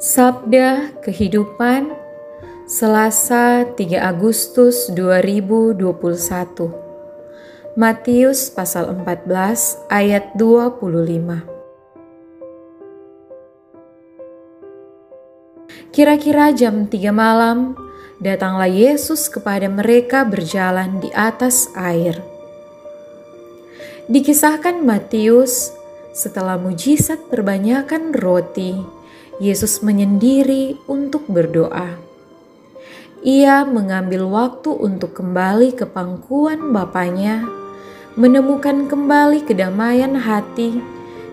Sabda Kehidupan Selasa 3 Agustus 2021 Matius pasal 14 ayat 25 Kira-kira jam 3 malam datanglah Yesus kepada mereka berjalan di atas air. Dikisahkan Matius setelah mujizat perbanyakan roti, Yesus menyendiri untuk berdoa. Ia mengambil waktu untuk kembali ke pangkuan Bapaknya, menemukan kembali kedamaian hati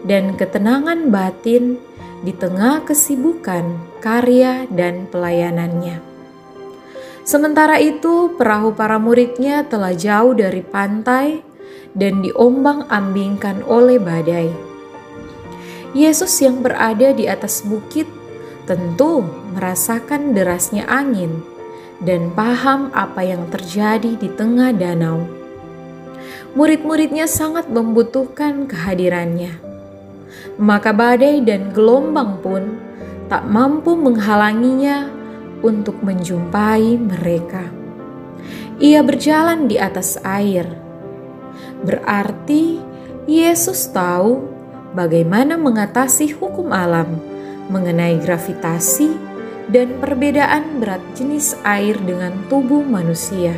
dan ketenangan batin di tengah kesibukan karya dan pelayanannya. Sementara itu, perahu para muridnya telah jauh dari pantai dan diombang-ambingkan oleh badai. Yesus yang berada di atas bukit tentu merasakan derasnya angin dan paham apa yang terjadi di tengah danau. Murid-muridnya sangat membutuhkan kehadirannya. Maka badai dan gelombang pun tak mampu menghalanginya untuk menjumpai mereka. Ia berjalan di atas air. Berarti Yesus tahu bagaimana mengatasi hukum alam mengenai gravitasi dan perbedaan berat jenis air dengan tubuh manusia.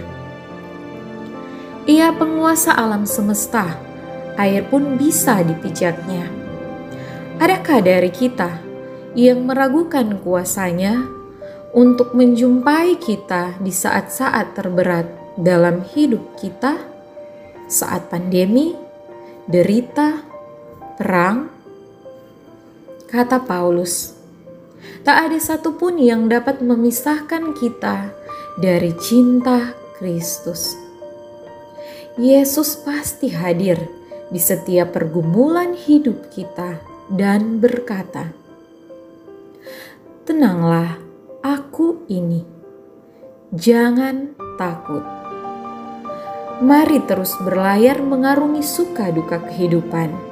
Ia penguasa alam semesta, air pun bisa dipijaknya. Adakah dari kita yang meragukan kuasanya untuk menjumpai kita di saat-saat terberat dalam hidup kita, saat pandemi, derita, perang? Kata Paulus, tak ada satupun yang dapat memisahkan kita dari cinta Kristus. Yesus pasti hadir di setiap pergumulan hidup kita dan berkata, "Tenanglah, aku ini. Jangan takut." Mari terus berlayar mengarungi suka duka kehidupan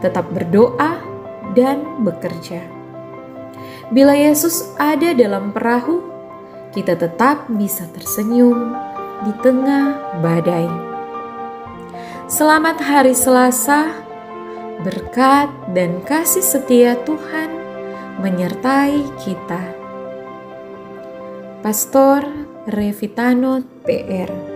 tetap berdoa, dan bekerja. Bila Yesus ada dalam perahu, kita tetap bisa tersenyum di tengah badai. Selamat hari Selasa, berkat dan kasih setia Tuhan menyertai kita. Pastor Revitano PR